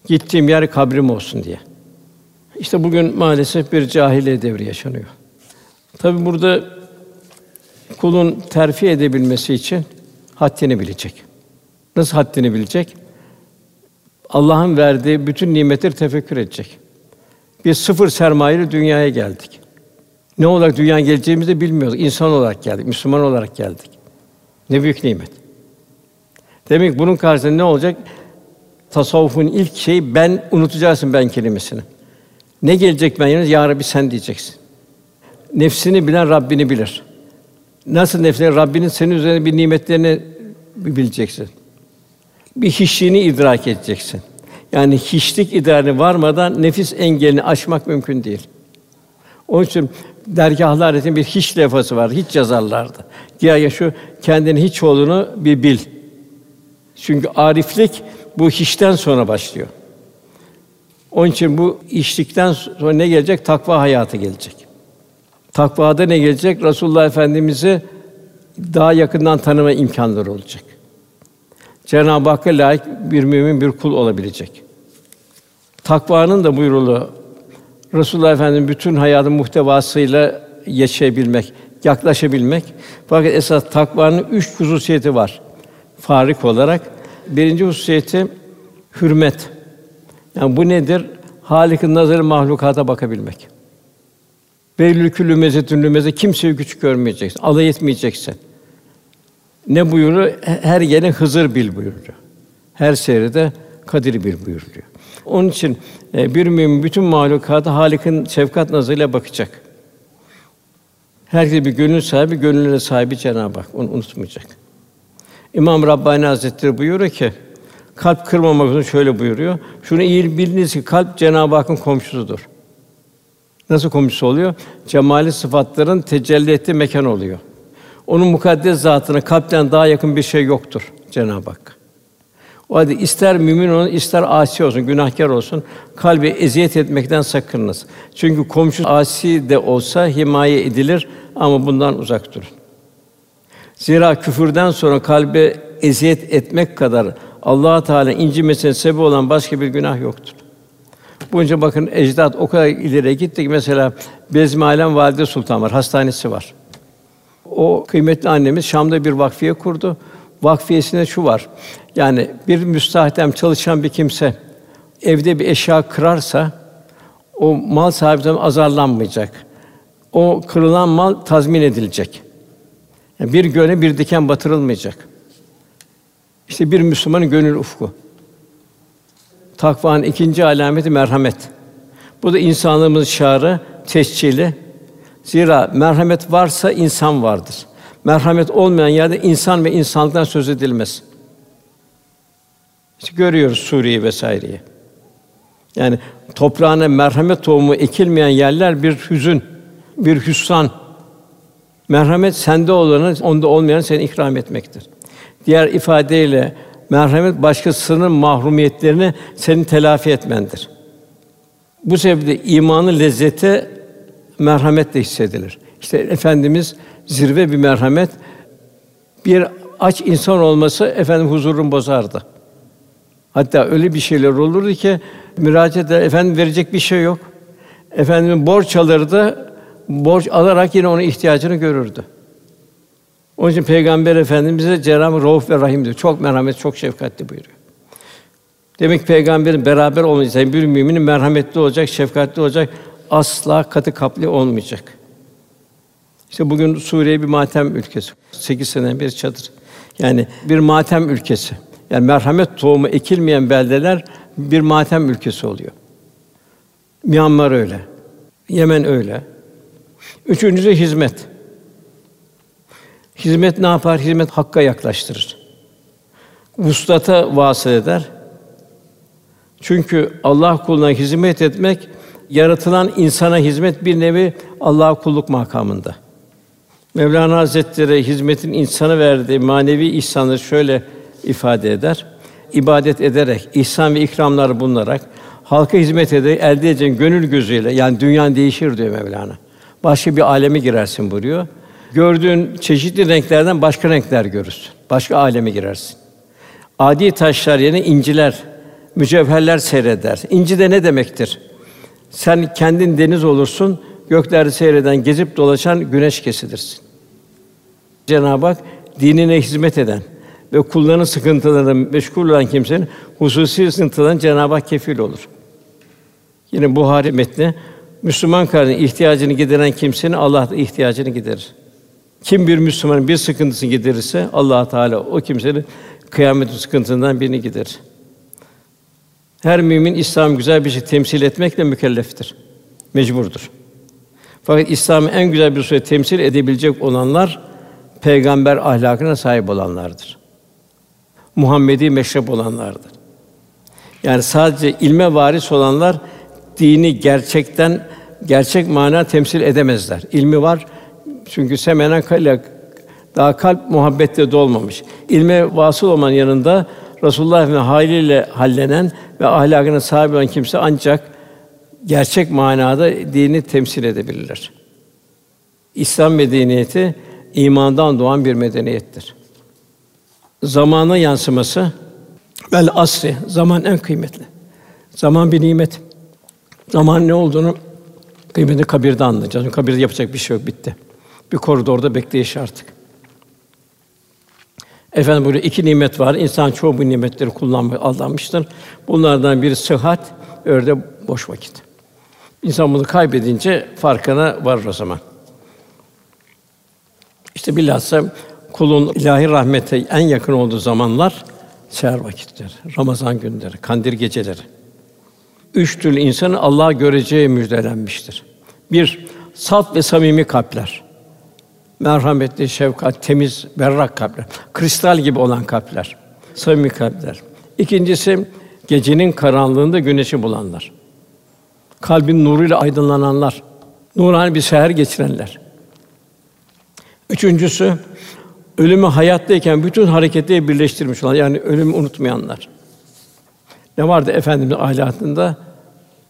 Gittiğim yer kabrim olsun diye. İşte bugün maalesef bir cahiliye devri yaşanıyor. Tabi burada kulun terfi edebilmesi için haddini bilecek. Nasıl haddini bilecek? Allah'ın verdiği bütün nimetleri tefekkür edecek. Biz sıfır sermayeli dünyaya geldik. Ne olarak dünyaya geleceğimizi de bilmiyoruz. İnsan olarak geldik, Müslüman olarak geldik. Ne büyük nimet. Demek bunun karşısında ne olacak? Tasavvufun ilk şeyi ben unutacaksın ben kelimesini. Ne gelecek ben yalnız ya Rabbi sen diyeceksin. Nefsini bilen Rabbini bilir. Nasıl nefsini Rabbinin senin üzerine bir nimetlerini bileceksin. Bir hiçliğini idrak edeceksin. Yani hiçlik idrarı varmadan nefis engelini aşmak mümkün değil. Onun için dergâhlar için bir hiç lafası var. Hiç yazarlardı. Ya şu kendini hiç olduğunu bir bil. Çünkü ariflik bu hiçten sonra başlıyor. Onun için bu işlikten sonra ne gelecek? Takva hayatı gelecek. Takvada ne gelecek? Resulullah Efendimizi daha yakından tanıma imkanları olacak. Cenab-ı Hakk'a layık bir mümin bir kul olabilecek. Takvanın da buyrulu Resulullah Efendimiz bütün hayatın muhtevasıyla yaşayabilmek, yaklaşabilmek. Fakat esas takvanın üç hususiyeti var. Farik olarak birinci hususiyeti hürmet. Yani bu nedir? Halik'in nazarı mahlukata bakabilmek. Belli küllü mezzetün lümeze kimseyi küçük görmeyeceksin. Alay etmeyeceksin. Ne buyuruyor? Her yere Hızır bil buyuruyor. Her seyrede Kadir bil buyuruyor. Onun için e, bir mümin bütün mahlukata Halik'in şefkat nazarıyla bakacak. Herkes bir gönül sahibi, gönüllere sahibi Cenab-ı Hak. Onu unutmayacak. İmam Rabbani Hazretleri buyuruyor ki, kalp kırmamak için şöyle buyuruyor. Şunu iyi biliniz ki kalp Cenab-ı Hakk'ın komşusudur. Nasıl komşusu oluyor? Cemali sıfatların tecelli ettiği mekan oluyor. Onun mukaddes zatına kalpten daha yakın bir şey yoktur Cenab-ı Hak. O halde ister mümin olsun, ister asi olsun, günahkar olsun, kalbi eziyet etmekten sakınınız. Çünkü komşu asi de olsa himaye edilir ama bundan uzak durun. Zira küfürden sonra kalbe eziyet etmek kadar Allah Teala incimesine sebep olan başka bir günah yoktur. Bunca bakın ecdat o kadar ileri gitti ki mesela Bezmi Alem Valide Sultan var, hastanesi var. O kıymetli annemiz Şam'da bir vakfiye kurdu. Vakfiyesinde şu var. Yani bir müstahdem çalışan bir kimse evde bir eşya kırarsa o mal sahibi azarlanmayacak. O kırılan mal tazmin edilecek. Yani bir göne bir diken batırılmayacak. İşte bir Müslümanın gönül ufku. Takvanın ikinci alameti merhamet. Bu da insanlığımızın şiarı, tescili. Zira merhamet varsa insan vardır. Merhamet olmayan yerde insan ve insanlıktan söz edilmez. İşte görüyoruz Suriye vesaireyi. Yani toprağına merhamet tohumu ekilmeyen yerler bir hüzün, bir hüsran. Merhamet sende olanı, onda olmayanı seni ikram etmektir. Diğer ifadeyle merhamet başkasının mahrumiyetlerini senin telafi etmendir. Bu sebeple imanın lezzeti merhametle hissedilir. İşte efendimiz zirve bir merhamet bir aç insan olması efendim huzurun bozardı. Hatta öyle bir şeyler olurdu ki müracaat eder, efendim verecek bir şey yok. Efendim borç alırdı, borç alarak yine onun ihtiyacını görürdü. Onun için Peygamber Efendimize Cenab-ı Rauf ve Rahim diyor. Çok merhamet, çok şefkatli buyuruyor. Demek ki peygamberin beraber olmayacak, bir müminin merhametli olacak, şefkatli olacak, asla katı kaplı olmayacak. İşte bugün Suriye bir matem ülkesi. Sekiz sene bir çadır. Yani bir matem ülkesi. Yani merhamet tohumu ekilmeyen beldeler bir matem ülkesi oluyor. Myanmar öyle. Yemen öyle. Üçüncüsü hizmet. Hizmet ne yapar? Hizmet hakka yaklaştırır. Vuslata vasıl eder. Çünkü Allah kuluna hizmet etmek yaratılan insana hizmet bir nevi Allah kulluk makamında. Mevlana Hazretleri hizmetin insana verdiği manevi ihsanı şöyle ifade eder. İbadet ederek, ihsan ve ikramlar bulunarak, halka hizmet ederek elde edeceğin gönül gözüyle, yani dünyan değişir diyor Mevlana. Başka bir aleme girersin buyuruyor. Gördüğün çeşitli renklerden başka renkler görürsün. Başka aleme girersin. Adi taşlar yerine inciler, mücevherler seyreder. İnci de ne demektir? Sen kendin deniz olursun, göklerde seyreden, gezip dolaşan güneş kesilirsin. Cenab-ı Hak dinine hizmet eden ve kullarının sıkıntılarına meşgul olan kimsenin hususi sıkıntılarına Cenab-ı Hak kefil olur. Yine Buhari metni Müslüman kardeşin ihtiyacını gideren kimsenin Allah da ihtiyacını giderir. Kim bir Müslümanın bir sıkıntısını giderirse Allah Teala o kimsenin kıyamet sıkıntısından birini giderir. Her mümin İslam güzel bir şey temsil etmekle mükelleftir. Mecburdur. Fakat İslam'ı en güzel bir surette temsil edebilecek olanlar peygamber ahlakına sahip olanlardır. Muhammedi meşrep olanlardır. Yani sadece ilme varis olanlar dini gerçekten gerçek mana temsil edemezler. İlmi var çünkü semenen kalak daha kalp muhabbetle dolmamış. İlme vasıl olmanın yanında Resulullah Efendimiz haliyle hallenen ve ahlakına sahip olan kimse ancak gerçek manada dini temsil edebilirler. İslam medeniyeti imandan doğan bir medeniyettir. Zamana yansıması vel asri zaman en kıymetli. Zaman bir nimet. Zaman ne olduğunu kıymeti kabirde anlayacağız. Kabirde yapacak bir şey yok, bitti. Bir koridorda bekleyiş artık. Efendim burada iki nimet var. İnsan çoğu bu nimetleri kullanmaya aldanmıştır. Bunlardan biri sıhhat, örde boş vakit. İnsan bunu kaybedince farkına varır o zaman. İşte bilhassa kulun ilahi rahmete en yakın olduğu zamanlar seher vakitleri, Ramazan günleri, kandil geceleri. Üç türlü insanın Allah'ı göreceği müjdelenmiştir. Bir, saf ve samimi kalpler. Merhametli, şefkat, temiz, berrak kalpler. Kristal gibi olan kalpler. Samimi kalpler. İkincisi, gecenin karanlığında güneşi bulanlar. Kalbin nuruyla aydınlananlar. Nurani bir seher geçirenler. Üçüncüsü, ölümü hayattayken bütün hareketleri birleştirmiş olan, yani ölümü unutmayanlar. Ne vardı Efendimiz ahlakında?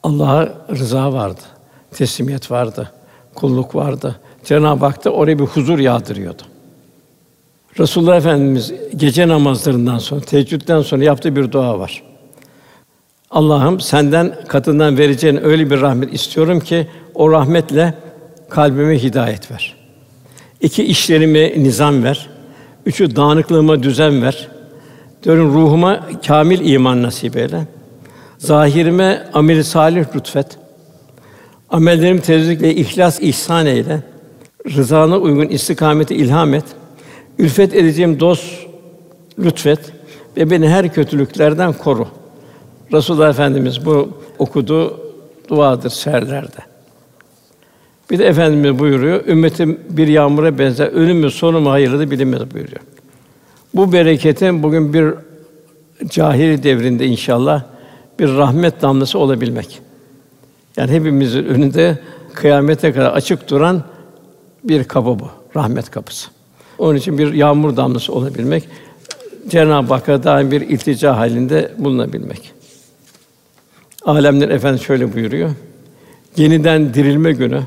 Allah'a rıza vardı, teslimiyet vardı, kulluk vardı. Cenab-ı Hak da oraya bir huzur yağdırıyordu. Resulullah Efendimiz gece namazlarından sonra, teheccüden sonra yaptığı bir dua var. Allah'ım senden katından vereceğin öyle bir rahmet istiyorum ki o rahmetle kalbime hidayet ver. İki işlerime nizam ver. Üçü dağınıklığıma düzen ver. Dörün ruhuma kamil iman nasip eyle. Zahirime amel salih lütfet. Amellerim tezlikle ihlas ihsan eyle. Rızana uygun istikameti ilham et. Ülfet edeceğim dost lütfet ve beni her kötülüklerden koru. Resulullah Efendimiz bu okudu duadır serlerde. Bir de Efendimiz buyuruyor, ümmetim bir yağmura benzer, ölüm sonu mu hayırlı bilinmez buyuruyor. Bu bereketin bugün bir cahili devrinde inşallah bir rahmet damlası olabilmek. Yani hepimizin önünde kıyamete kadar açık duran bir kapı bu, rahmet kapısı. Onun için bir yağmur damlası olabilmek, Cenab-ı Hakk'a daim bir iltica halinde bulunabilmek. Alemler Efendimiz şöyle buyuruyor. Yeniden dirilme günü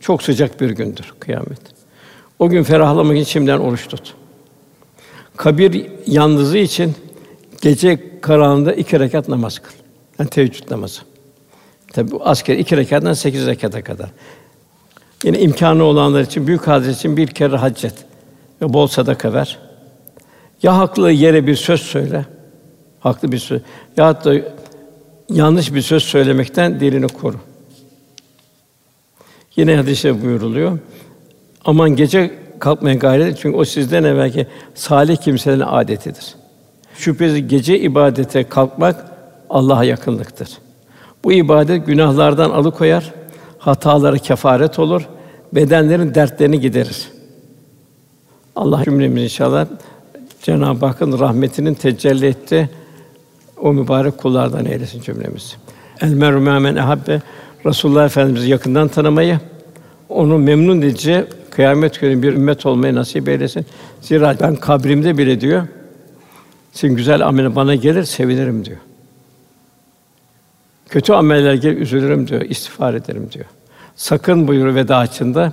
çok sıcak bir gündür kıyamet. O gün ferahlamak için şimdiden oruç tut. Kabir yalnızlığı için gece karanlığında iki rekat namaz kıl. Yani teheccüd namazı. Tabi bu asker iki rekattan sekiz rekata kadar. Yine imkanı olanlar için büyük hazret için bir kere hac et ve bol sadaka ver. Ya haklı yere bir söz söyle, haklı bir söz. Ya da yanlış bir söz söylemekten dilini koru. Yine hadiste buyuruluyor. Aman gece kalkmaya gayret edin çünkü o sizden evvelki salih kimselerin adetidir. Şüphesiz gece ibadete kalkmak Allah'a yakınlıktır. Bu ibadet günahlardan alıkoyar, hataları kefaret olur, bedenlerin dertlerini giderir. Allah cümlemiz inşallah Cenab-ı Hakk'ın rahmetinin tecelli etti o mübarek kullardan eylesin cümlemizi. El meru men ehabbe Resulullah Efendimizi yakından tanımayı, onu memnun edici kıyamet günü bir ümmet olmayı nasip eylesin. Zira ben kabrimde bile diyor, senin güzel amelin bana gelir, sevinirim diyor. Kötü ameller gelir, üzülürüm diyor, istiğfar ederim diyor. Sakın buyuruyor veda açında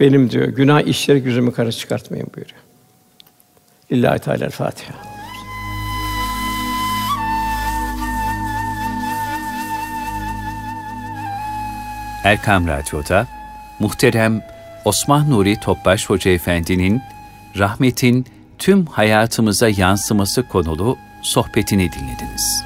benim diyor günah işleri yüzümü kara çıkartmayın buyuruyor. İllahi Teala Fatiha. Erkam Radyo'da muhterem Osman Nuri Topbaş Hoca Efendi'nin rahmetin tüm hayatımıza yansıması konulu sohbetini dinlediniz.